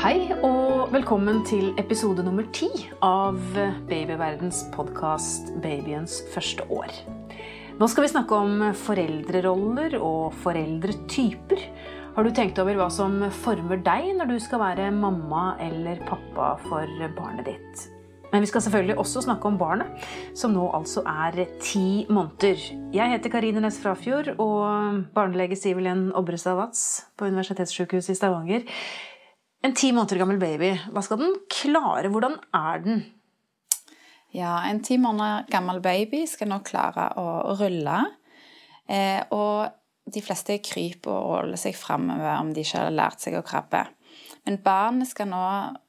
Hei og velkommen til episode nummer ti av Babyverdens podkast 'Babyens første år'. Nå skal vi snakke om foreldreroller og foreldretyper. Har du tenkt over hva som former deg når du skal være mamma eller pappa for barnet ditt? Men vi skal selvfølgelig også snakke om barnet, som nå altså er ti måneder. Jeg heter Karine Næss Frafjord, og barnelege Sivelen Obrestad Watz på Universitetssykehuset i Stavanger. En ti måneder gammel baby, hva skal den klare? Hvordan er den? Ja, en ti måneder gammel baby skal nå klare å rulle. Eh, og de fleste kryper og holder seg framover om de ikke har lært seg å krabbe. Men barnet skal nå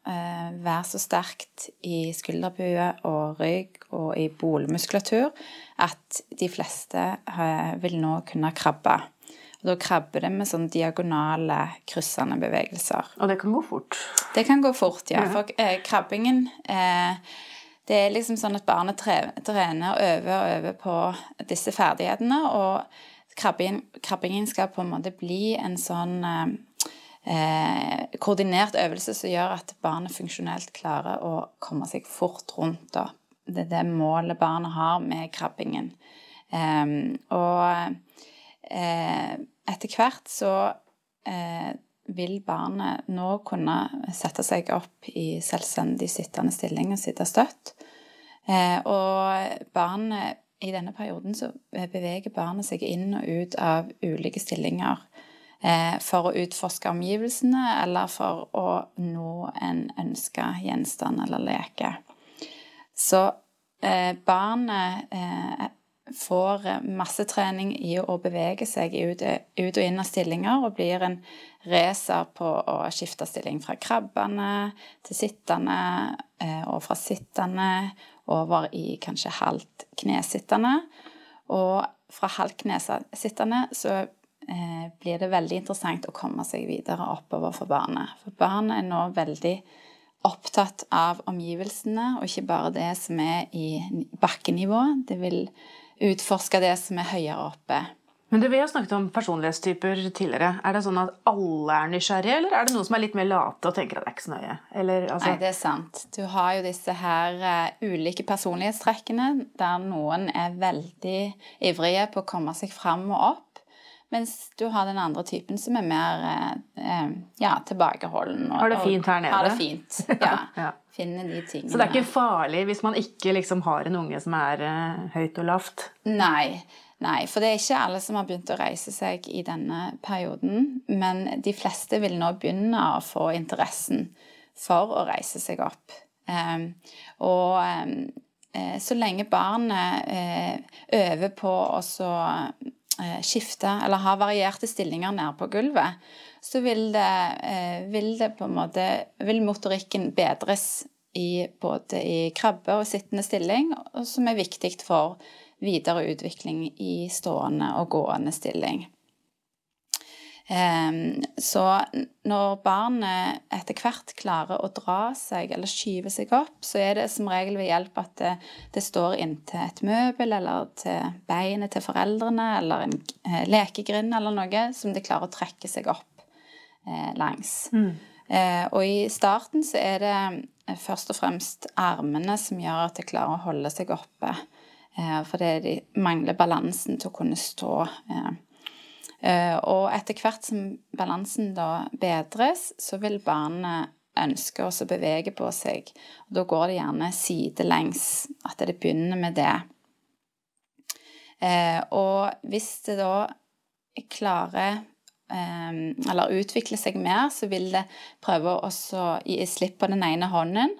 eh, være så sterkt i skulderbue og rygg og i bolmuskulatur at de fleste eh, vil nå kunne krabbe. Og da krabber det med sånn diagonale, kryssende bevegelser. Og det kan gå fort? Det kan gå fort, ja. For eh, krabbingen eh, Det er liksom sånn at barnet trener og øver og øver på disse ferdighetene. Og krabbingen, krabbingen skal på en måte bli en sånn eh, eh, koordinert øvelse som gjør at barnet funksjonelt klarer å komme seg fort rundt. Da. Det er det målet barnet har med krabbingen. Eh, og eh, etter hvert så eh, vil barnet nå kunne sette seg opp i selvstendig sittende stilling og sitte støtt. Eh, og barnet i denne perioden så beveger barnet seg inn og ut av ulike stillinger Eh, for å utforske omgivelsene eller for å nå en ønska gjenstand eller leke. Så eh, barnet eh, får masse trening i å bevege seg ut, ut, og inn av stillinger og blir en racer på å skifte stilling fra krabbende til sittende og fra sittende over i kanskje halvt knesittende. Og fra halvt knesittende så Eh, blir det veldig interessant å komme seg videre oppover for barnet. For barnet er nå veldig opptatt av omgivelsene, og ikke bare det som er i bakkenivå. Det vil utforske det som er høyere oppe. Men du, Vi har snakket om personlighetstyper tidligere. Er det sånn at alle er nysgjerrige, eller er det noen som er litt mer late og tenker at det er ikke så nøye? Eller, altså... Nei, det er sant. Du har jo disse her uh, ulike personlighetstrekkene, der noen er veldig ivrige på å komme seg fram og opp. Mens du har den andre typen som er mer eh, ja, tilbakeholden. Og, har det fint her nede. Har det fint, ja. ja. Finne de tingene. Så det er ikke farlig hvis man ikke liksom har en unge som er uh, høyt og lavt? Nei. Nei, for det er ikke alle som har begynt å reise seg i denne perioden. Men de fleste vil nå begynne å få interessen for å reise seg opp. Um, og um, så lenge barnet uh, øver på å Eh, skifte eller ha varierte stillinger nede på gulvet, så vil det, eh, vil det på en måte Vil motorikken bedres i både i krabbe og sittende stilling, som er viktig for videre utvikling i stående og gående stilling. Ehm, så når barnet etter hvert klarer å dra seg eller skyve seg opp, så er det som regel ved hjelp at det, det står inntil et møbel eller til beinet til foreldrene eller en eh, lekegrind eller noe som de klarer å trekke seg opp eh, langs. Mm. Eh, og i starten så er det eh, først og fremst armene som gjør at de klarer å holde seg oppe. Eh, fordi de mangler balansen til å kunne stå. Eh, Eh, og etter hvert som balansen da bedres, så vil barnet ønske å bevege på seg. Og da går det gjerne sidelengs, at det begynner med det. Eh, og hvis det da klarer eh, eller utvikle seg mer, så vil det prøve å gi slipp på den ene hånden.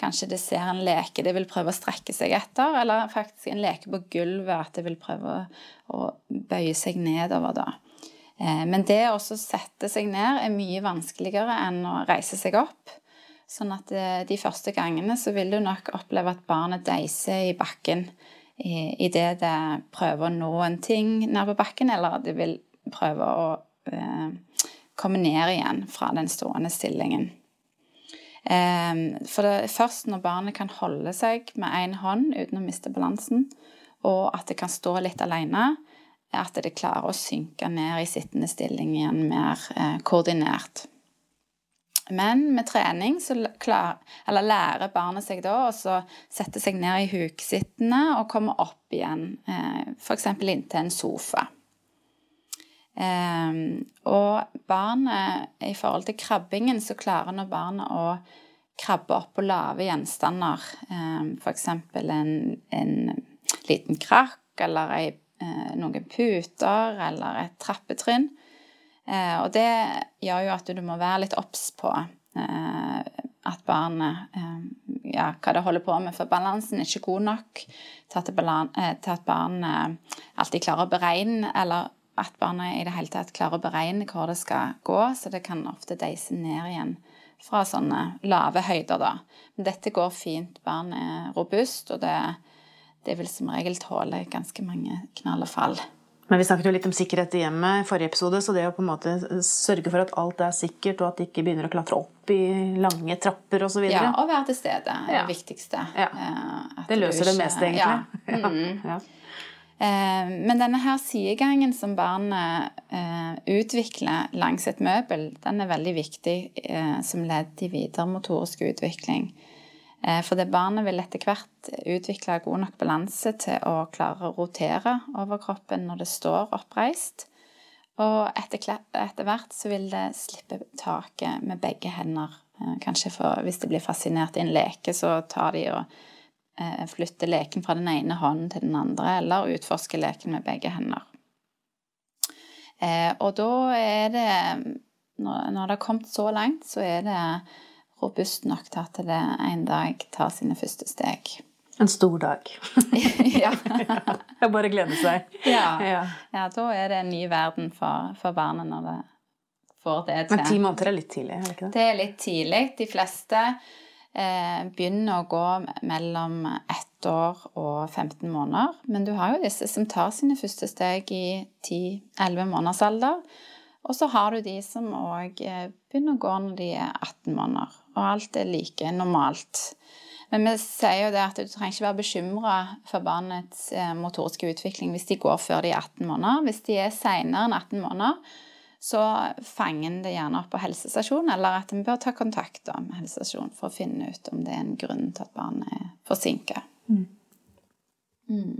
Kanskje det ser en leke det vil prøve å strekke seg etter, eller faktisk en leke på gulvet at det vil prøve å bøye seg nedover da. Eh, men det å sette seg ned er mye vanskeligere enn å reise seg opp. Sånn at eh, de første gangene så vil du nok oppleve at barnet deiser i bakken idet det prøver å nå en ting nær på bakken, eller det vil prøve å komme ned igjen fra den stående stillingen. For det er først når barnet kan holde seg med én hånd uten å miste balansen, og at det kan stå litt alene, at det klarer å synke ned i sittende stilling igjen mer eh, koordinert. Men med trening så klar, lærer barnet seg da å sette seg ned i huksittende og komme opp igjen, eh, f.eks. inntil en sofa. Eh, og barnet, i forhold til krabbingen, så klarer nå barnet å krabbe opp på lave gjenstander. Eh, f.eks. En, en liten krakk eller ei, eh, noen puter eller et trappetrinn. Eh, og det gjør jo at du må være litt obs på eh, at barnet ja, hva det holder på med, for balansen er ikke god nok til at barnet alltid klarer å beregne, eller at barnet i det hele tatt klarer å beregne hvor det skal gå, så det kan ofte deise ned igjen fra sånne lave høyder, da. Men dette går fint. Barnet er robust, og det, det vil som regel tåle ganske mange knall og fall. Men vi snakket jo litt om sikkerhet i hjemmet i forrige episode, så det å på en måte sørge for at alt er sikkert, og at de ikke begynner å klatre opp i lange trapper osv. Ja, og være til stede er ja. det viktigste. Ja. Eh, det løser ikke... det meste, egentlig. Ja. Mm. ja. Eh, men denne her sidegangen som barnet eh, utvikler langs et møbel, den er veldig viktig som ledd i videre motorisk utvikling. Eh, for det barnet vil etter hvert utvikle god nok balanse til å klare å rotere over kroppen når det står oppreist. Og etter, hvert så vil det slippe taket med begge hender. Eh, kanskje for, hvis det blir fascinert i en leke, så tar de og eh, flytter leken fra den ene hånden til den andre, eller utforske leken med begge hender. Og da er det Når det har kommet så langt, så er det robust nok til at det en dag tar sine første steg. En stor dag. ja. det er bare å glede seg. Ja. ja. ja. da er det en ny verden for, for barnet når det får det til. Men ti måneder er litt tidlig? er Det ikke det? Det er litt tidlig. De fleste eh, begynner å gå mellom ett år og 15 måneder. Men du har jo disse som tar sine første steg i 10-11 måneders alder. Og så har du de som òg eh, begynner å gå når de er 18 måneder og alt er like normalt. Men vi sier jo det at du trenger ikke være bekymra for barnets eh, motoriske utvikling hvis de går før de er 18 måneder. Hvis de er seinere enn 18 måneder, så fanger en det gjerne opp på helsestasjonen, eller at en bør ta kontakt med helsestasjonen for å finne ut om det er en grunn til at barnet er forsinka. Mm. Mm.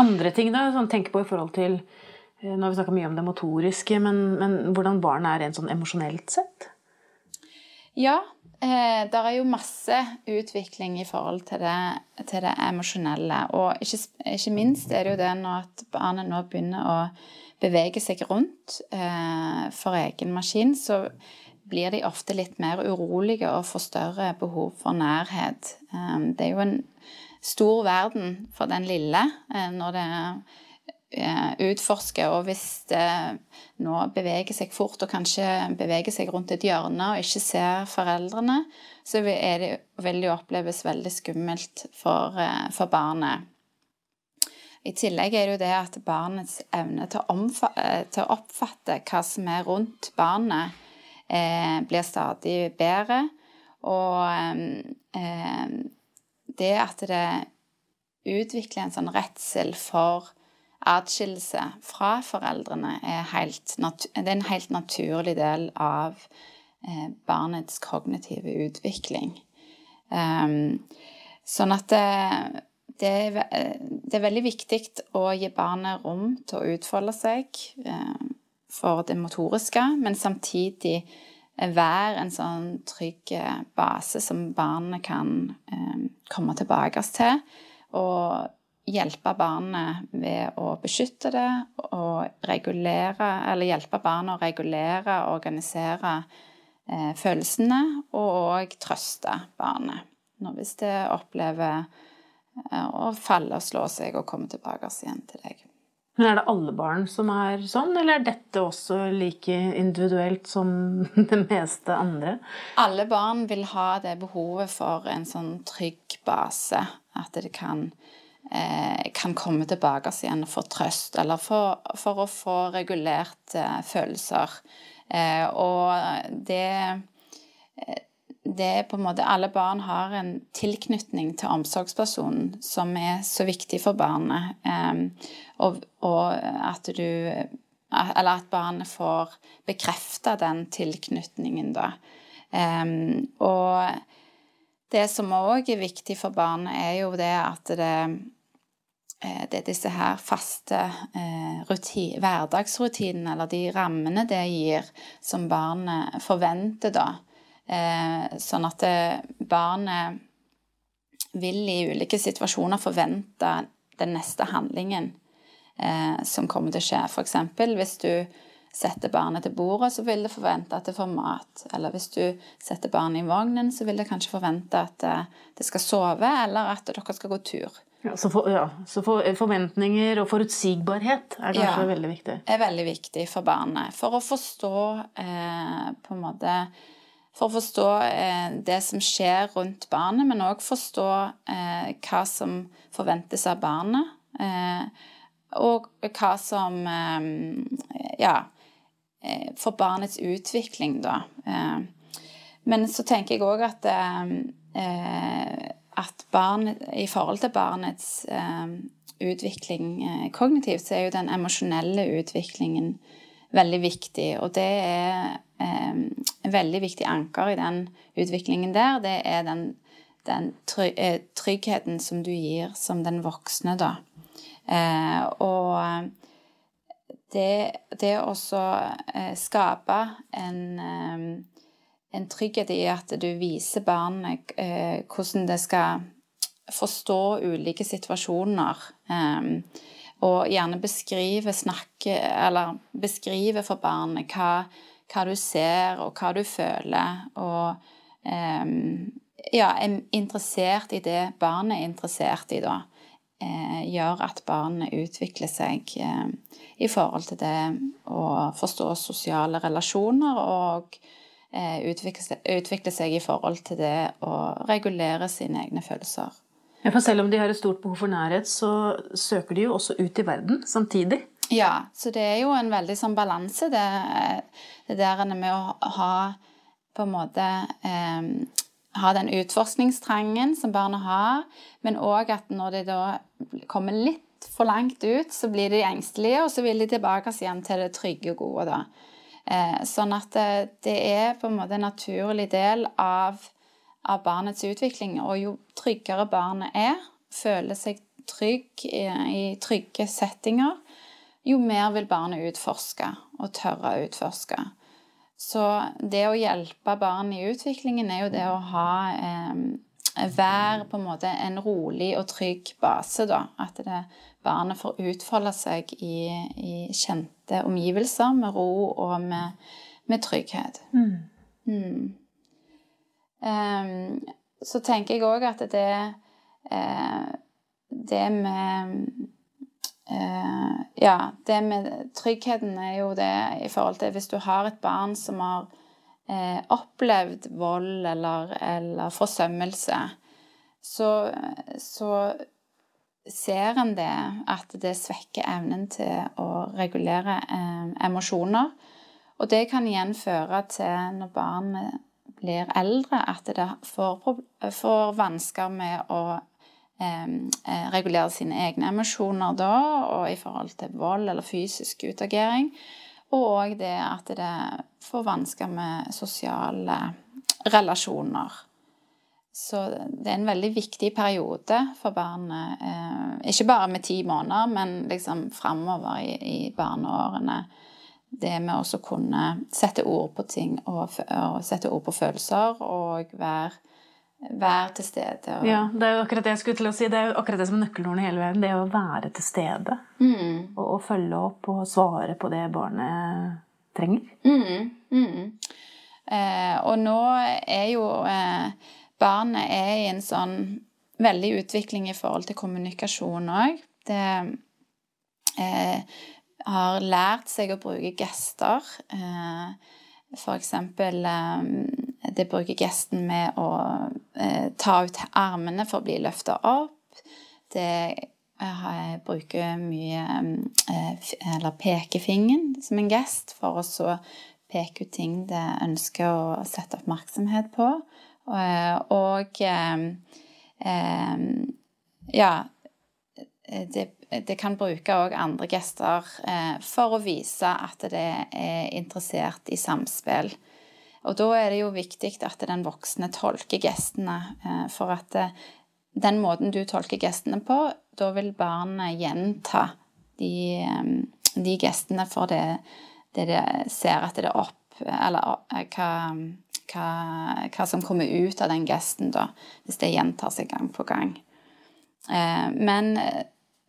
Andre ting da, sånn tenke på i forhold til eh, Nå har vi snakka mye om det motoriske, men, men hvordan barnet er rent sånn emosjonelt sett? Ja, eh, det er jo masse utvikling i forhold til det, til det emosjonelle. Og ikke, ikke, minst er det jo det nå at barnet nå begynner å bevege seg rundt eh, for egen maskin, så blir de ofte litt mer urolige og får større behov for nærhet. Eh, det er jo en stor verden for den lille eh, når det Eh, utforske. Og hvis det nå beveger seg fort og kanskje beveger seg rundt et hjørne og ikke ser foreldrene, så det, vil det oppleves veldig skummelt for, eh, for, barnet. I tillegg er det jo det at barnets evne til å, eh, til å oppfatte hva som er rundt barnet, eh, blir stadig bedre. Og eh, det at det utvikler en sånn redsel for atskillelse fra foreldrene er, helt, er en helt naturlig del av eh, barnets kognitive utvikling. Um, sånn at det, det, er, det, er, veldig viktig å gi barnet rom til å utfolde seg eh, for det motoriske, men samtidig være en sånn trygg base som barnet kan eh, komme tilbake til. Og hjelpe barnet ved å beskytte det og regulere Eller hjelpe barnet å regulere og organisere eh, følelsene, og òg trøste barnet Nå hvis det opplever eh, å falle og slå seg og komme tilbake igjen til deg. Men Er det alle barn som er sånn, eller er dette også like individuelt som det meste andre? Alle barn vil ha det behovet for en sånn trygg base. At det kan Eh, kan komme tilbake igjen og få trøst, eller for, for å få regulert eh, følelser. Eh, og det det er på en måte Alle barn har en tilknytning til omsorgspersonen som er så viktig for barnet. og, og, at du Eller at barnet får bekrefta den tilknytningen, da. Um, og det som òg er viktig for barnet, er jo det at det, eh, det er disse her faste eh, hverdagsrutinene, eller de rammene det gir, som barnet forventer, da. Eh, sånn at det, barnet vil i ulike situasjoner forvente den neste handlingen eh, som kommer til å skje. F.eks. hvis du setter barnet til bordet, så vil det forvente at det får mat. Eller hvis du setter barnet i vognen, så vil det kanskje forvente at eh, det skal sove, eller at dere skal gå tur. Ja, så, for, ja, så for, forventninger og forutsigbarhet er kanskje ja, veldig viktig? er veldig viktig for barnet. For å forstå eh, på en måte For å forstå eh, det som skjer rundt barnet, men òg forstå eh, hva som forventes av barnet. Eh, og hva som eh, Ja Eh, for barnets utvikling, da. Eh, men så tenker jeg òg at, at barn, i forhold til barnets utvikling kognitivt, så er jo den emosjonelle utviklingen veldig viktig. Og det er en veldig viktig anker i den utviklingen der. Det er den, den tryggheten som du gir som den voksne, da. Og det, det å eh, skape en, eh, en, trygghet i at du viser barnet eh, hvordan det skal forstå ulike situasjoner. Og gjerne beskrive, snakke Eller beskrive for barnet hva, hva du ser, og hva du føler. Og ja, er interessert i det barnet er interessert i, da eh, gjør at barnet utvikler seg eh, i forhold til det å forstå sosiale relasjoner og eh, utvikle, seg i forhold til det å regulere sine egne følelser. Ja, for Selv om de har et stort behov for nærhet, så søker de jo også ut i verden samtidig. Ja, så det er jo en veldig sånn balanse, det, det der med å ha på en måte eh, ha den utforskningstrangen som barna har, men òg at når de da kommer litt for langt ut, så blir de engstelige, og så vil de tilbake igjen til det trygge og gode. da. Eh, sånn at det, eh, det, er på en måte en naturlig del av, av, barnets utvikling. Og jo tryggere barnet er, føler seg trygg i, i trygge settinger, jo mer vil barnet utforske og tørre å utforske. Så det å hjelpe barn i utviklingen er jo det å ha eh, Være på en måte en rolig og trygg base, da. At det, barnet får utfolde seg i, i, kjente omgivelser med ro og med, med trygghet. Mm. Mm. Um, så tenker jeg òg at det, eh, det med Uh, ja, det med tryggheten er jo det i forhold til hvis du har et barn som har uh, opplevd vold eller, eller forsømmelse, så, så, ser en det at det svekker evnen til å regulere eh, emosjoner. Og det kan igjen føre til, når barnet blir eldre, at det får, får vansker med å Eh, regulere sine egne emosjoner da, og i forhold til vold eller fysisk utagering. Og òg det at det får vansker med sosiale relasjoner. Så det er en veldig viktig periode for barnet. Eh, ikke bare med ti måneder, men liksom framover i, i barneårene. Det med å kunne sette ord på ting og, og sette ord på følelser og være være til stede. Og... Ja, det er jo akkurat det jeg skulle til å si. Det er jo akkurat det som er nøkkelordene hele veien. Det er å være til stede. Mm. Og, og, følge opp og svare på det barnet trenger. Mm. Mm. Eh, og nå er jo eh, Barnet er i en sånn veldig utvikling i forhold til kommunikasjon òg. Det eh, har lært seg å bruke gester. F.eks. for eksempel eh, det bruker gesten med å eh, ta ut armene for å bli løfta opp. Det jeg bruker mye eh, Eller pekefingeren som en gest for å peke ut ting det ønsker å sette oppmerksomhet på. Og ja det, det, kan bruke òg andre gester for å vise at det er interessert i samspill. Og da er det jo viktig at den voksne tolker gestene, eh, for at den måten du tolker gestene på, da vil barnet gjenta de, de gestene for det, det det ser at det er opp Eller hva, hva, hva, som kommer ut av den gesten, da, hvis det gjentar seg gang på gang. Men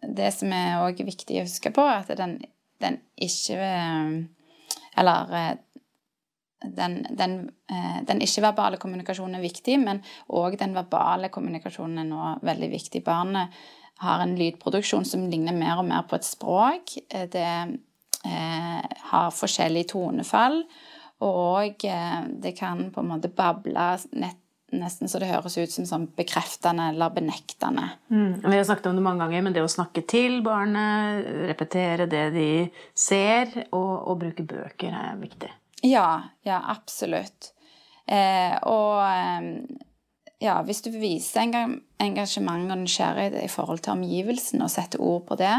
det som er òg viktig å huske på, er at den, den ikke Eller den, den, eh, den ikke-verbale kommunikasjonen er viktig, men òg den verbale kommunikasjonen er nå veldig viktig. Barnet har en lydproduksjon som ligner mer og mer på et språk. Eh, det eh, har forskjellige tonefall, og eh, det kan på en måte bable nett, nesten så det høres ut som sånn bekreftende eller benektende. Mm. Vi har snakket om det mange ganger, men det å snakke til barnet, repetere det de ser, og, og bruke bøker er viktig. Ja, ja, absolutt. Eh, og ja, hvis du viser engasjement og nysgjerrighet i forhold til omgivelsene og setter ord på det,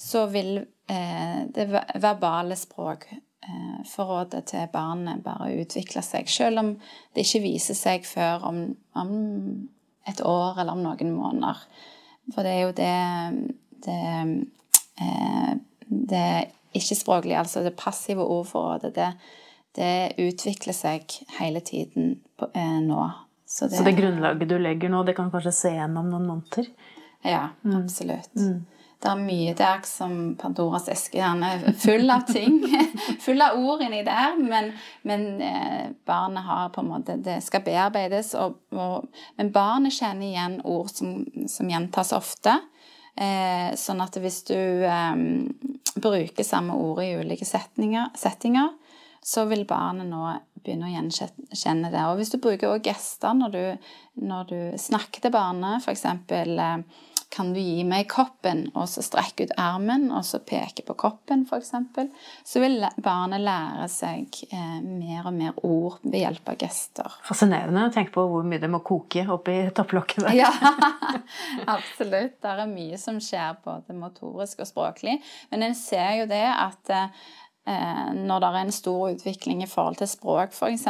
så vil eh, det verbale språk eh, forrådet til barnet bare utvikle seg, selv om det ikke viser seg før om, om et år eller om noen måneder. For det er jo det, det, eh, det ikke-språklige, altså det passive ordforrådet, det, det utvikler seg hele tiden på, eh, nå. Så det, Så det, grunnlaget du legger nå, det kan kanskje se gjennom noen måneder? Ja, mm. absolutt. Mm. Det er mye der som Pandoras eske er full av ting. full av ord inni der, men, men eh, barnet har på en måte Det skal bearbeides. Og, og, men barnet kjenner igjen ord som, som gjentas ofte. Eh, sånn at hvis du eh, bruker samme ord i ulike setninger, settinger, så vil barnet nå begynne å gjenkjenne det. Og hvis du bruker også gester når du, når du snakker til barnet, f.eks. Kan du gi meg koppen, og så strekke ut armen, og så peke på koppen, f.eks., så vil barnet lære seg eh, mer og mer ord ved hjelp av gester. Fascinerende å tenke på hvor mye det må koke oppi topplokket der. ja, absolutt. Det er mye som skjer både motorisk og språklig. Men en ser jo det at eh, Eh, når det er en stor utvikling i forhold til språk f.eks.,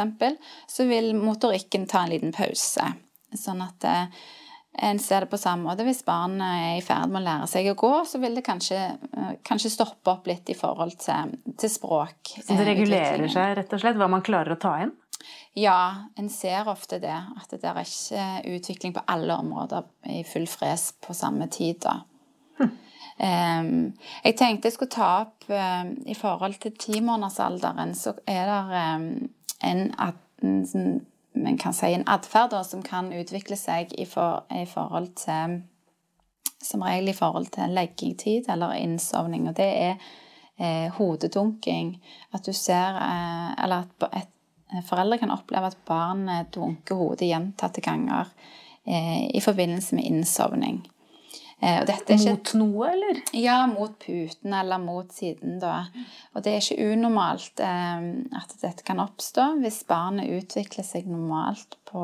så vil motorikken ta en liten pause. Sånn at eh, en ser det på samme måte. Hvis barnet er i ferd med å lære seg å gå, så vil det kanskje, eh, kanskje stoppe opp litt i forhold til, til språk. Så det regulerer seg rett og slett, hva man klarer å ta inn? Ja, en ser ofte det. At det er ikke utvikling på alle områder i full fres på samme tid. da. Hm. Um, jeg tenkte jeg skulle ta opp um, I forhold til timånedersalderen, så er det um, en, en, en, kan si en atferd som kan utvikle seg i, for, i, forhold til Som regel i forhold til leggetid eller innsovning, og det er eh, hodedunking. At du ser eh, Eller at et, foreldre kan oppleve at barnet dunker hodet gjentatte ganger eh, i forbindelse med innsovning. Eh, ikke, mot noe, eller? Ja, mot puten eller mot siden, da. Og det er ikke unormalt eh, at dette kan oppstå. Hvis barnet utvikler seg normalt på,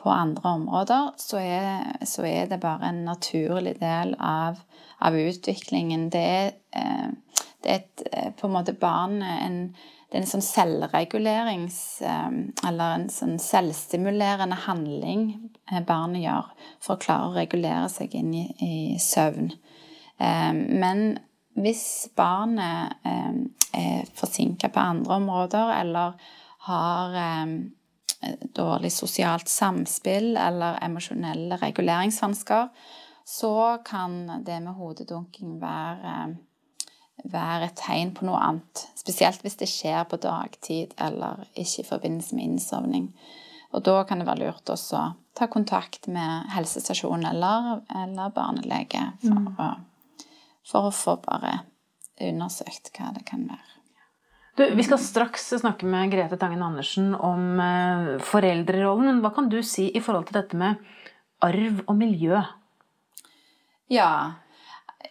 på andre områder, så er, så er, det bare en naturlig del av, av utviklingen. Det er, eh, det er et, eh, på en måte barnet en det er en sånn selvregulerings... Eh, eller en sånn selvstimulerende handling eh, barnet gjør for å klare å regulere seg inn i, i søvn. Eh, men hvis barnet er forsinka på andre områder eller har dårlig sosialt samspill eller emosjonelle reguleringsvansker, så kan det med hodedunking være være et tegn på noe annet. Spesielt hvis det skjer på dagtid eller ikke i forbindelse med innsovning. Og da kan det være lurt også å ta kontakt med helsestasjonen eller, eller barnelege for, mm. å, for, å, få bare undersøkt hva det kan være. Du, vi skal straks snakke med Grete Tangen Andersen om uh, foreldrerollen. Men hva kan du si i forhold til dette med arv og miljø? Ja,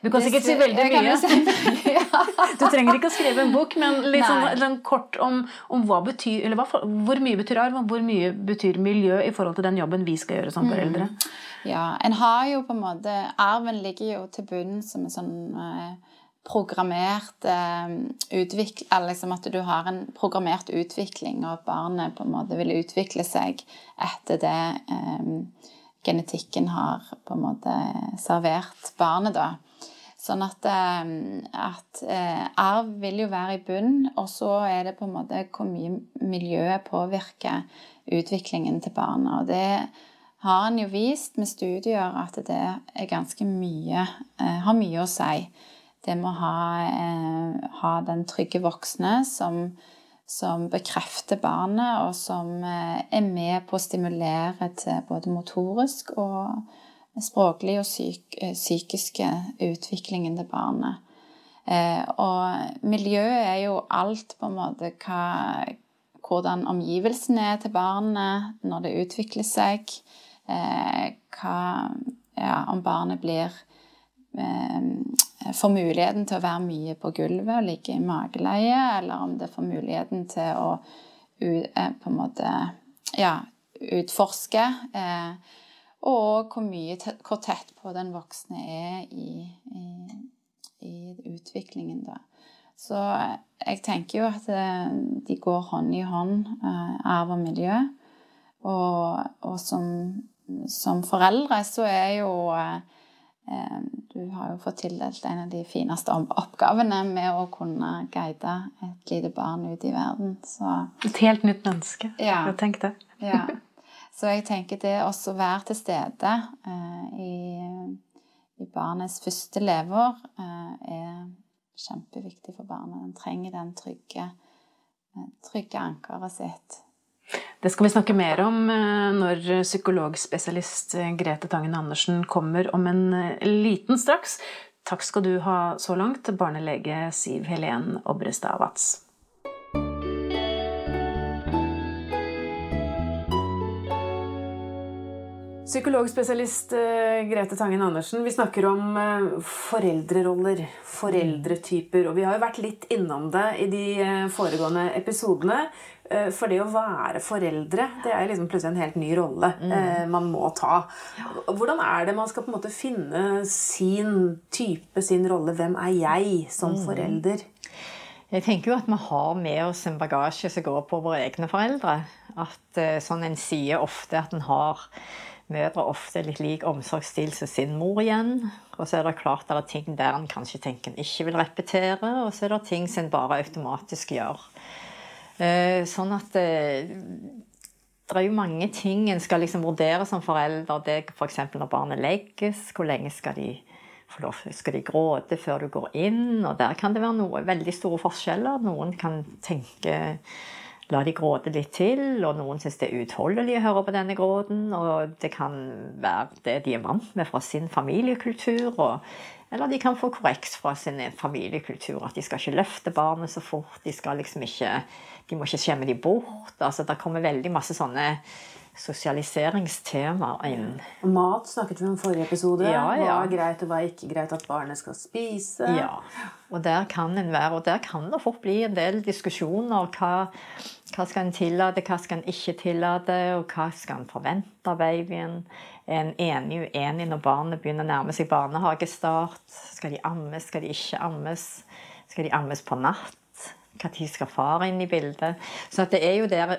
du kan sikkert si veldig mye. Si, ja. Du trenger ikke å skrive en bok, men litt sånn, sånn, kort om, om hva betyr, eller hva, hvor mye betyr arv, og hvor mye betyr miljø i forhold til den jobben vi skal gjøre som mm. foreldre. Ja, en har jo på en måte Arven ligger jo til bunnen som en sånn eh, programmert eh, utvikling Liksom at du har en programmert utvikling, og at barnet på en måte vil utvikle seg etter det eh, genetikken har på en måte servert barnet, da. Sånn at, eh, at eh, arv vil jo være i bunn, og så er det på en måte hvor mye miljøet påvirker utviklingen til barnet. Og det har en jo vist med studier at det er ganske mye eh, Har mye å si det med å ha, ha den trygge voksne som, som, bekrefter barnet, og som eh, er med på å stimulere til både motorisk og språklig og psyk, eh, psykiske utviklingen til barnet. Eh, og miljøet er jo alt på en måte hva, hvordan omgivelsene er til barnet når det utvikler seg. Hva, ja, om barnet blir får muligheten til å være mye på gulvet og ligge i mageleie, eller om det får muligheten til å eh, på en måte ja, utforske. Eh, og hvor, mye, hvor tett på den voksne er i, i, i utviklingen, da. Så jeg tenker jo at de går hånd i hånd, arv og miljø. Og, og som, som, foreldre så er jo Eh, du har jo fått tildelt en av de fineste oppgavene med å kunne guide et lite barn ut i verden. Så, et helt nytt menneske. Ja. Tenk det. ja. Så jeg tenker det også å være til stede eh, i, i, barnets første leveår eh, er kjempeviktig for barnet. Den trenger den trygge, eh, trygge ankeret sitt. Det skal vi snakke mer om eh, når psykologspesialist eh, Grete Tangen Andersen kommer om en eh, liten straks. Takk skal du ha så langt, barnelege Siv Helen Obrestad Watz. Psykologspesialist Grete Tangen Andersen, vi snakker om foreldreroller, foreldretyper. Og vi har jo vært litt innom det i de foregående episodene. Eh, for det å være foreldre det er liksom plutselig en helt ny rolle mm. Eh, man må ta. Hvordan er det man skal på en måte finne sin type, sin rolle? Hvem er jeg som mm. forelder? Jeg tenker jo at vi har med oss en bagasje som går på våre egne foreldre. At eh, sånn En sier ofte at en har mødre ofte litt lik omsorgsstil som sin mor igjen. Og så er det klart det er ting der en kanskje tenker en ikke vil repetere, og så er det ting som en bare automatisk gjør. Eh, sånn at eh, det er jo mange ting en skal liksom vurdere som forelder. Det F.eks. Når barnet legges, hvor lenge skal de skal de gråte før du går inn? Og der kan det være noe, veldig store forskjeller. Noen kan tenke la de gråte litt til, og noen syns det er utholdelig å høre på denne gråten. Og det kan være det de er vant med fra sin familiekultur. Og eller de kan få korrekt fra sin familiekultur. At de skal ikke løfte barnet så fort. De, skal liksom ikke, de må ikke skjemme dem bort. Altså, det kommer veldig masse sånne sosialiseringstemaer inn. Mat snakket vi om i forrige episode. Ja, ja. Hva er greit og hva er ikke greit at barnet skal spise. Ja, og der kan en være, og der kan det fort bli en del diskusjoner. Hva, hva skal en tillate, hva skal en ikke tillate, og hva skal en forvente av babyen? Er en enig uenig når barnet begynner å nærme seg barnehagestart? Skal de ammes, skal de ikke ammes? Skal de ammes på natt? Når skal far inn i bildet? Så det er jo der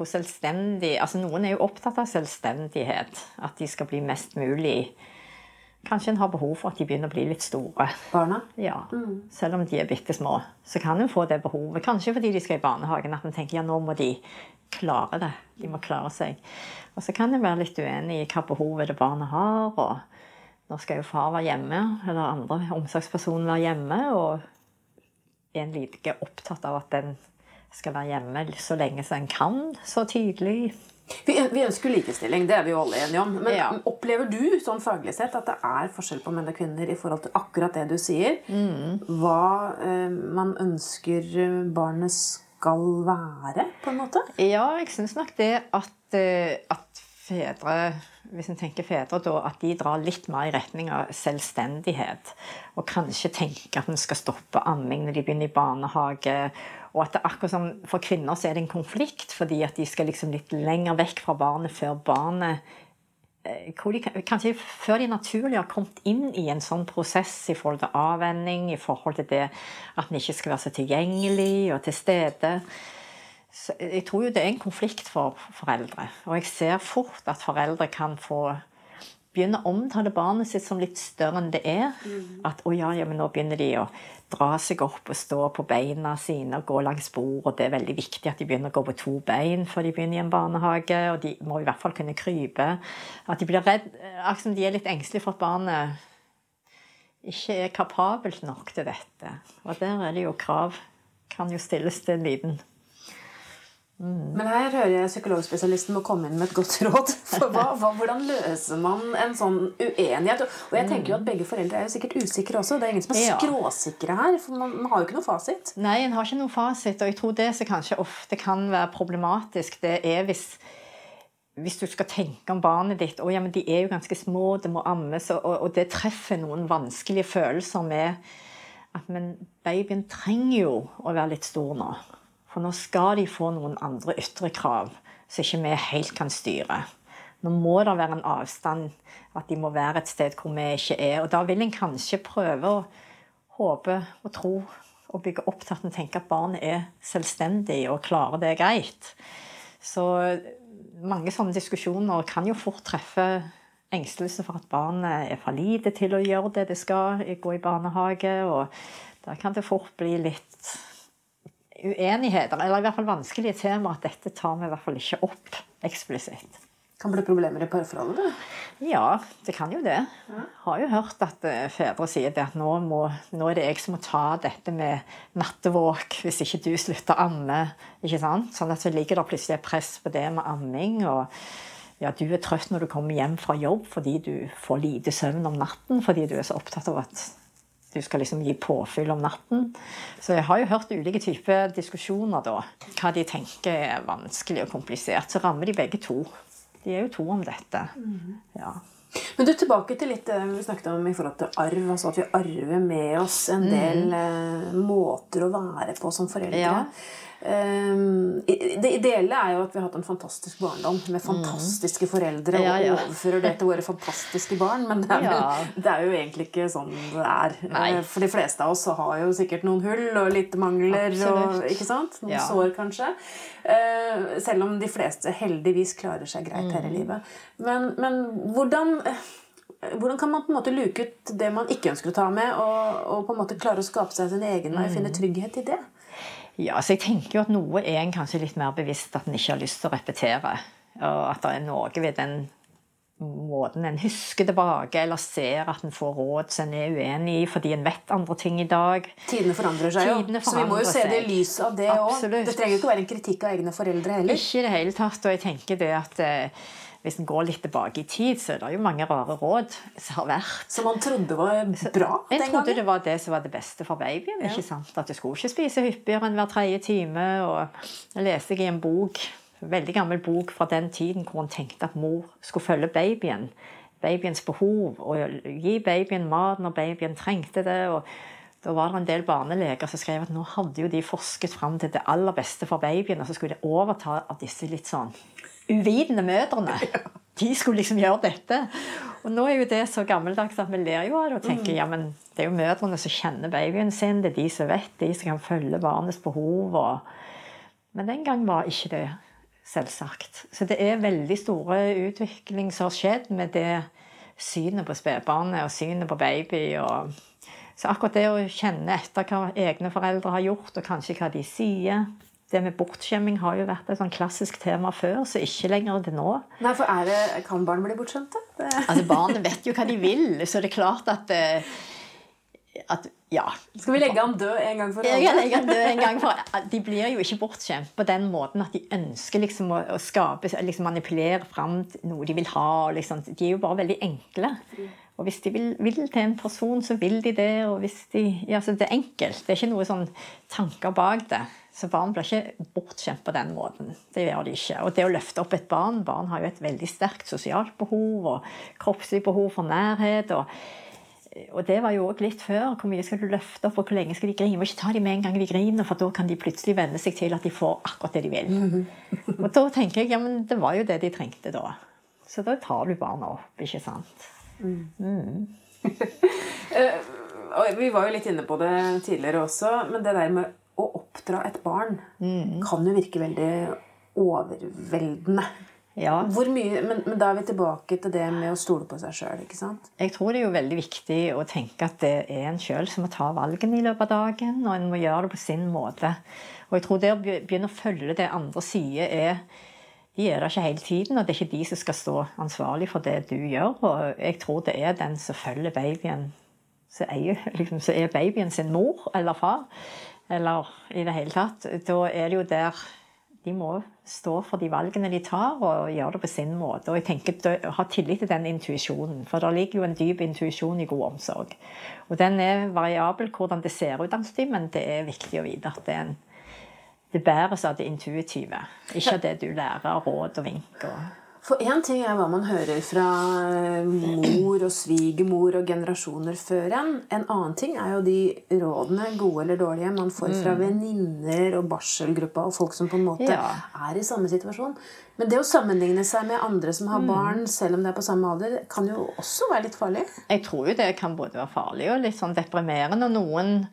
hvor selvstendig altså Noen er jo opptatt av selvstendighet. At de skal bli mest mulig Kanskje en har behov for at de begynner å bli litt store. Barna? Ja, mm. Selv om de er bitte små. Så kan en få det behovet. Kanskje fordi de skal i barnehagen. At en tenker ja, nå må de klare det. De må klare seg. Og så kan en være litt uenig i hva behovet det barnet har. og Nå skal jo far være hjemme, eller andre omsorgspersoner være hjemme. Og en like opptatt av at den skal være hjemme så lenge som en kan, så tidlig. Vi, vi, ønsker likestilling, det er vi jo alle enige om. Men ja. opplever du sånn faglig sett at det er forskjell på menn og kvinner i forhold til akkurat det du sier? Mm. Hva eh, man ønsker barnet skal være, på en måte? Ja, jeg syns nok det at, at fedre hvis en tenker fedre, da, at de drar litt mer i retning av selvstendighet. Og kanskje tenker at en skal stoppe amming når de begynner i barnehage. Og at det akkurat som for kvinner så er det en konflikt, fordi at de skal liksom litt lenger vekk fra barnet før barnet eh, de, kanskje før de naturlig har kommet inn i en sånn prosess i forhold til avvenning, i forhold til det at en ikke skal være så tilgjengelig og til stede. Så jeg tror jo det er en konflikt for foreldre. Og jeg ser fort at foreldre kan få begynne å omtale barnet sitt som litt større enn det er. At å ja, ja, men nå begynner de å dra seg opp og stå på beina sine og gå langs bord. Og det er veldig viktig at de begynner å gå på to bein før de begynner i en barnehage. Og de må i hvert fall kunne krype. At de blir redd, akkurat som de er litt engstelige for at barnet ikke er kapabelt nok til dette. Og der er det jo krav. Kan jo stilles til en liten Men her hører jeg psykologspesialisten må komme inn med et godt råd. For hva, hva, Hvordan løser man en sånn uenighet? Og jeg tenker jo at begge foreldre er jo sikkert usikre også. Det er ingen som er Ja. skråsikre her. For man, man har jo ikke noe fasit. Nei, en har ikke noe fasit. Og jeg tror det som kanskje ofte kan være problematisk, det er hvis, hvis du skal tenke om barnet ditt å ja, men De er jo ganske små, det må ammes, og, og det treffer noen vanskelige følelser med at men babyen trenger jo å være litt stor nå. For nå skal de få noen andre ytre krav som ikke vi helt kan styre. Nå må det være en avstand, at de må være et sted hvor vi ikke er. Og da vil en kanskje prøve å håpe og tro og bygge opp til at en tenker at barnet er selvstendig og klarer det greit. Så mange sånne diskusjoner kan jo fort treffe engstelse for at barnet er for lite til å gjøre det det skal, gå i barnehage. Og da kan det fort bli litt uenigheter, eller i hvert fall vanskelige temaer, at dette tar vi i hvert fall ikke opp eksplisitt. Kan bli problemer i parforholdet. Ja, det kan jo det. Jeg Har jo hørt at eh, fedre sier det at nå, må, nå er det jeg som må ta dette med nattevåk hvis ikke du slutter å amme. ikke sant? Sånn at så ligger det plutselig et press på det med amming. og ja, Du er trøtt når du kommer hjem fra jobb fordi du får lite søvn om natten fordi du er så opptatt av at du skal liksom gi påfyll om natten. Så jeg har jo hørt ulike typer diskusjoner da. Hva de tenker er vanskelig og komplisert. Så rammer de begge to. De er jo to om dette. Ja. Men du, tilbake til litt eh, vi snakket om i forhold til arv. altså At vi arver med oss en del mm. måter å være på som foreldre. Ja. Um, det ideelle er jo at vi har hatt en fantastisk barndom med fantastiske foreldre Ja, ja. og overfører det til våre fantastiske barn. Men det er, vel, Ja. det er jo egentlig ikke sånn det er. Nei. Eh, For de fleste av oss har jo sikkert noen hull og litt mangler. Og, ikke sant? Noen sår, kanskje. Eh, selv om de fleste heldigvis klarer seg greit her i Mm. livet. Men, men hvordan hvordan kan man på en måte luke ut det man ikke ønsker å ta med, og, og på en måte klare å skape seg sin egen vei og Mm. finne trygghet i det? Ja, så jeg tenker jo at noe er en kanskje litt mer bevisst at en ikke har lyst til å repetere. Og at det er noe ved den måten en husker tilbake, eller ser at en får råd som en er uenig i fordi en vet andre ting i dag. Tidene forandrer seg jo. Så vi må jo se det i lys av det òg. Det trenger jo ikke å være en kritikk av egne foreldre heller. Ikke i det hele tatt. Og jeg tenker det at eh, hvis en går litt tilbake i tid, så er det jo mange rare råd som har vært. Som man trodde var bra Jeg den trodde det var det som var det beste for babyen. ikke sant? At du skulle ikke spise hyppigere enn hver tredje time. og Jeg leste i en bok, en veldig gammel bok fra den tiden hvor hun tenkte at mor skulle følge babyen. Babyens behov, og gi babyen mat når babyen trengte det. og da var det en del barneleger som skrev at nå hadde jo de forsket fram til det aller beste for babyen, og så skulle de overta av disse litt sånn uvitende mødrene. De skulle liksom gjøre dette. Og nå er jo det så gammeldags at vi ler jo av det og tenker ja, men det er jo mødrene som kjenner babyen sin, det er de som vet, de som kan følge barnets behov. Og... Men den gang var ikke det selvsagt. Så det er veldig store utvikling som har skjedd med det synet på spedbarnet og synet på baby. og så akkurat det å kjenne etter hva egne foreldre har gjort, og kanskje hva de sier Det med bortskjemming har jo vært et sånn klassisk tema før, så ikke lenger det nå. Nei, for er det, Kan barn bli bortskjemte? Altså, Barnet vet jo hva de vil, så det er klart at, eh, at Ja. Skal vi legge ham død en gang for Jeg legge ham død en gang for De blir jo ikke bortskjemt på den måten at de ønsker liksom å, å skape, liksom manipulere fram noe de vil ha. Liksom. De er jo bare veldig enkle. Og hvis de vil, vil til en person, så vil de det. og hvis de, ja, så Det er enkelt. Det er ikke noe sånn tanker bak det. Så barn blir ikke bortskjemt på den måten. Det gjør de ikke. Og det å løfte opp et barn Barn har jo et veldig sterkt sosialt behov og kroppslig behov for nærhet. og og det var jo også litt før. Hvor mye skal du løfte opp, og hvor lenge skal de grine? Du må ikke ta dem med en gang de griner, for da kan de plutselig venne seg til at de får akkurat det de vil. Og da tenker jeg ja, men det var jo det de trengte da. Så da tar du barna opp, ikke sant. Og vi var jo litt inne på det tidligere også, men det der med å oppdra et barn kan jo virke veldig overveldende. Ja, Hvor mye, men, men da er vi tilbake til det med å stole på seg sjøl. jeg tror det er jo veldig viktig å tenke at det er en sjøl som må ta valgene i løpet av dagen, og en må gjøre det på sin måte. Og jeg tror det å begynne å følge det andre sier, er De er der ikke hele tiden, og det er ikke de som skal stå ansvarlig for det du gjør. Og jeg tror det er den som følger babyen, som er, liksom, som er babyen sin mor eller far, eller i det hele tatt. Da er det jo der de må stå for de valgene de tar, og gjøre det på sin måte. Og jeg tenker å Ha tillit til den intuisjonen, for det ligger jo en dyp intuisjon i god omsorg. Og den er variabel hvordan det ser ut men det er viktig å vite at det, er en, det bæres av det intuitive, ikke av det du lærer råd og vink. Og, For én ting er hva man hører fra eh, mor og svigermor og generasjoner før en. En annen ting er jo de rådene, gode eller dårlige, man får fra venninner og barselgruppa og folk som på en måte Ja. er i samme situasjon. Men det å sammenligne seg med andre som har barn, selv om det er på samme alder, kan jo også være litt farlig. Jeg tror jo det kan både være farlig og litt sånn deprimerende. og Noen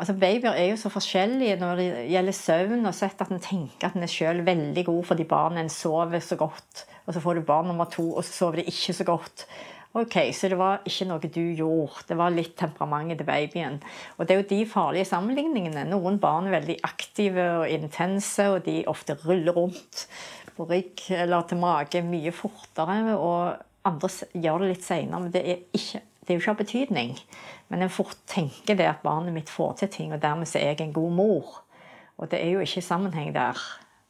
altså Babyer er jo så forskjellige når det gjelder søvn. og sett at en tenker at en er selv veldig god fordi barnet en sover så godt. Og så får du barn nummer to, og så sover de ikke så godt. Ok, Så det var ikke noe du gjorde. Det var litt temperamentet til babyen. Og det er jo de farlige sammenligningene. Noen barn er veldig aktive og intense, og de ofte ruller rundt på rygg eller til mage mye fortere. Og andre gjør det litt seinere. Men det er, ikke, det er jo ikke av betydning. Men en fort tenker det at barnet mitt får til ting, og dermed så er jeg en god mor. Og det er jo ikke sammenheng der.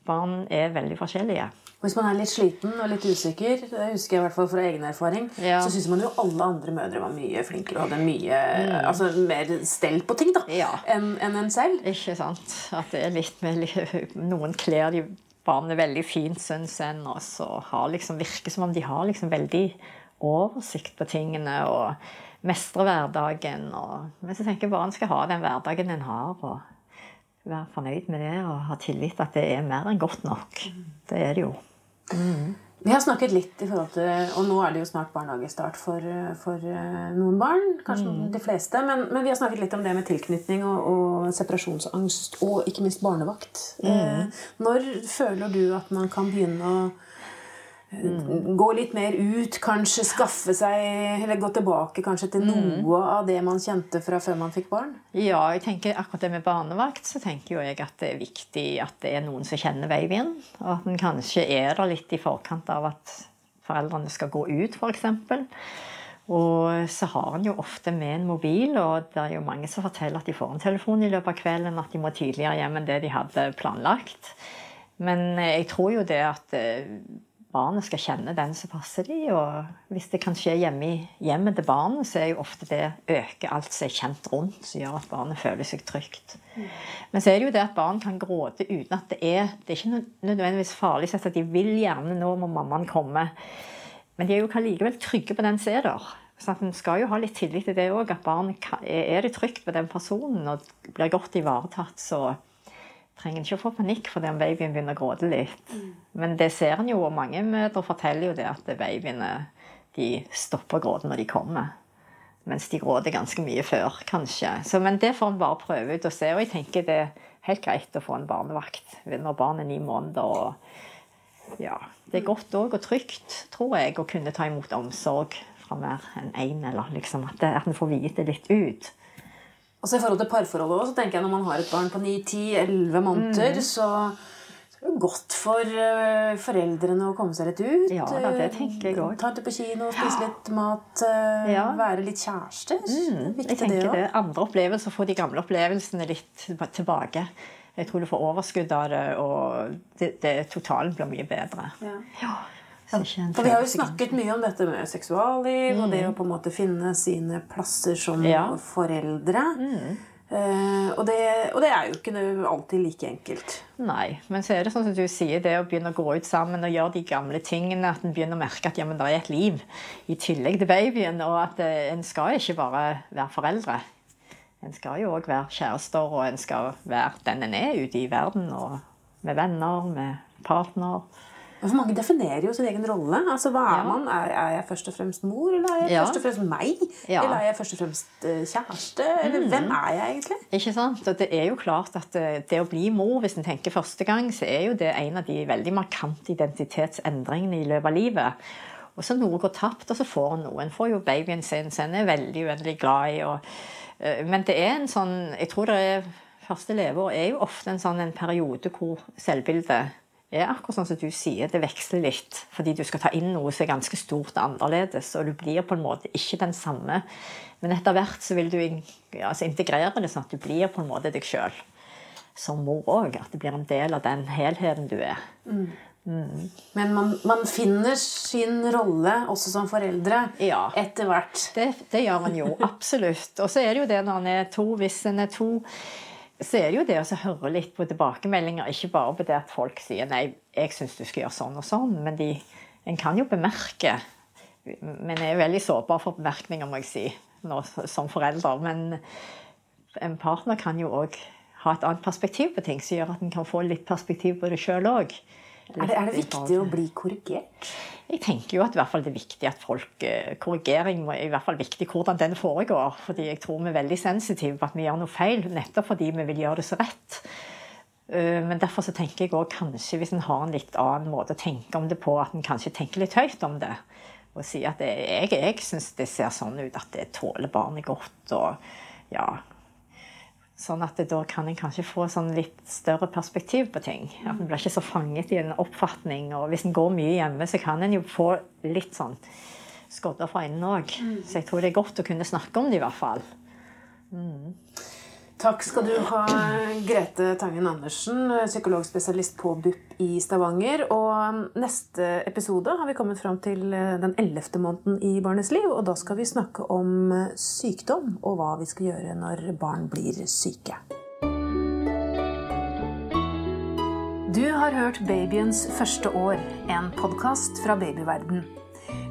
Barn er veldig forskjellige. Hvis man er litt sliten og litt usikker, det husker jeg i hvert fall fra egen erfaring, Ja. så syns man jo alle andre mødre var mye flinkere og hadde mye altså, mer stell på ting da, Ja. enn en, en selv. Ikke sant? At det er litt med Noen kler de barnet veldig fint, syns en, og så har liksom, virker som om de har liksom veldig oversikt på tingene og mestrer hverdagen. Og, men så tenker jeg bare en skal ha den hverdagen en har, og være fornøyd med det og ha tillit at det er mer enn godt nok. Det er det jo. Vi har snakket litt i forhold til, og nå er det jo snart barnehagestart for, for eh, noen barn, kanskje de fleste, men, men vi har snakket litt om det med tilknytning og, og separasjonsangst, og ikke minst barnevakt. Eh, Når føler du at man kan begynne å eh, gå litt mer ut, kanskje skaffe seg, eller gå tilbake kanskje til noe av det man kjente fra før man fikk barn? Ja, jeg tenker akkurat det med barnevakt, så tenker jo jeg at det er viktig at det er noen som kjenner babyen. Og at en kanskje er der litt i forkant av at foreldrene skal gå ut, f.eks. Og så har en jo ofte med en mobil, og det er jo mange som forteller at de får en telefon i løpet av kvelden, at de må tidligere hjem enn det de hadde planlagt. Men eh, jeg tror jo det at eh, barnet skal kjenne den som passer de, og hvis det kan skje hjemme i hjemmet til barnet, så er jo ofte det øker alt som er kjent rundt, som gjør at barnet føler seg trygt. Men så er det jo det at barn kan gråte uten at det er Det er ikke nø- nødvendigvis farlig sett at de vil gjerne nå må mammaen komme. Men de er jo likevel trygge på den som er der. Så en skal jo ha litt tillit til det òg, at barnet er det trygt på den personen og blir godt ivaretatt, så trenger ikke å få panikk fordi om babyen begynner å gråte litt. Men det ser en jo, og mange mødre forteller jo det at babyene de stopper å gråte når de kommer. Mens de gråter ganske mye før, kanskje. Så, men det får en bare prøve ut og se. Og jeg tenker det er helt greit å få en barnevakt når barnet er ni måneder. og ja, Det er godt òg og trygt, tror jeg, å kunne ta imot omsorg fra mer enn én. Eller liksom at en får vite litt ut. Og så I forhold til parforholdet også, så tenker jeg når man har et barn på 9-10-11 måneder, så så er det godt for uh, foreldrene å komme seg litt ut. Ja, det tenker jeg eh, også. Ta tur på kino, spise litt mat, uh, Ja. være litt kjærester. Jeg Viktig tenker det det. Andre opplevelser får de gamle opplevelsene litt tilbake. Jeg tror du får overskudd av det, og det, det, totalen blir mye bedre. Ja. ja. For Vi har jo snakket mye om dette med seksualliv og det å på en måte finne sine plasser som ja. foreldre. Mm. Eh, og, det, og det er jo ikke alltid like enkelt. Nei, men så er det sånn som du sier, det å begynne å gå ut sammen og gjøre de gamle tingene, at en begynner å merke at ja, men det er et liv i tillegg til babyen, og at eh, en skal ikke bare være foreldre. En skal jo òg være kjærester, og en skal være den en er ute i verden, og med venner, med partner. For mange definerer jo sin egen rolle. Altså, hva er Ja. man? Er, er jeg først og fremst mor, eller er jeg Ja. først og fremst meg? Ja. Eller er jeg først og fremst eh, kjæreste? Eller hvem er jeg egentlig? Ikke sant? Og det er jo klart at det, det å bli mor, hvis en tenker første gang, så er jo det en av de veldig markante identitetsendringene i løpet av livet. Og så noe går tapt, og så får en noe. En får jo babyen sin, så en er veldig uendelig glad i. Og, eh, men det er en sånn Jeg tror det er Første leveår er jo ofte en sånn en periode hvor selvbildet er akkurat sånn som du sier, det veksler litt. Fordi du skal ta inn noe som er ganske stort og annerledes, og du blir på en måte ikke den samme. Men etter hvert så vil du ja, altså integrere det sånn at du blir på en måte deg sjøl. Som mor òg. At det blir en del av den helheten du er. Men man, man finner sin rolle også som foreldre Ja. etter hvert. Det, det gjør man jo, absolutt. Og så er det jo det når en er to, hvis en er to, så er det jo det å høre litt på tilbakemeldinger. Ikke bare på det at folk sier 'nei, jeg syns du skal gjøre sånn og sånn', men de, en kan jo bemerke Men jeg er veldig sårbar for bemerkninger, må jeg si, nå, som forelder. Men en partner kan jo òg ha et annet perspektiv på ting, som gjør at en kan få litt perspektiv på det sjøl òg. Er det, er det viktig å bli korrigert? Jeg tenker jo at i hvert fall det er viktig at folk eh, Korrigering er i hvert fall viktig hvordan den foregår. fordi jeg tror vi er veldig sensitive på at vi gjør noe feil, nettopp fordi vi vil gjøre det så rett. Eh, Men derfor så tenker jeg også kanskje hvis en har en litt annen måte å tenke om det på, at en kanskje tenker litt høyt om det. Og sier at det, jeg, jeg syns det ser sånn ut at det tåler barnet godt. og ja, Sånn at da kan en kanskje få sånn litt større perspektiv på ting. At En blir ikke så fanget i en oppfatning. Og hvis en går mye hjemme, så kan en jo få litt sånn skodder fra innen òg. Så jeg tror det er godt å kunne snakke om det, i hvert fall. Takk skal du ha, Grete Tangen Andersen, psykologspesialist på BUP i Stavanger. Og neste episode har vi kommet fram til den ellevte måneden i barnets liv. Og da skal vi snakke om sykdom og hva vi skal gjøre når barn blir syke. Du har hørt Babyens første år, en podkast fra babyverden.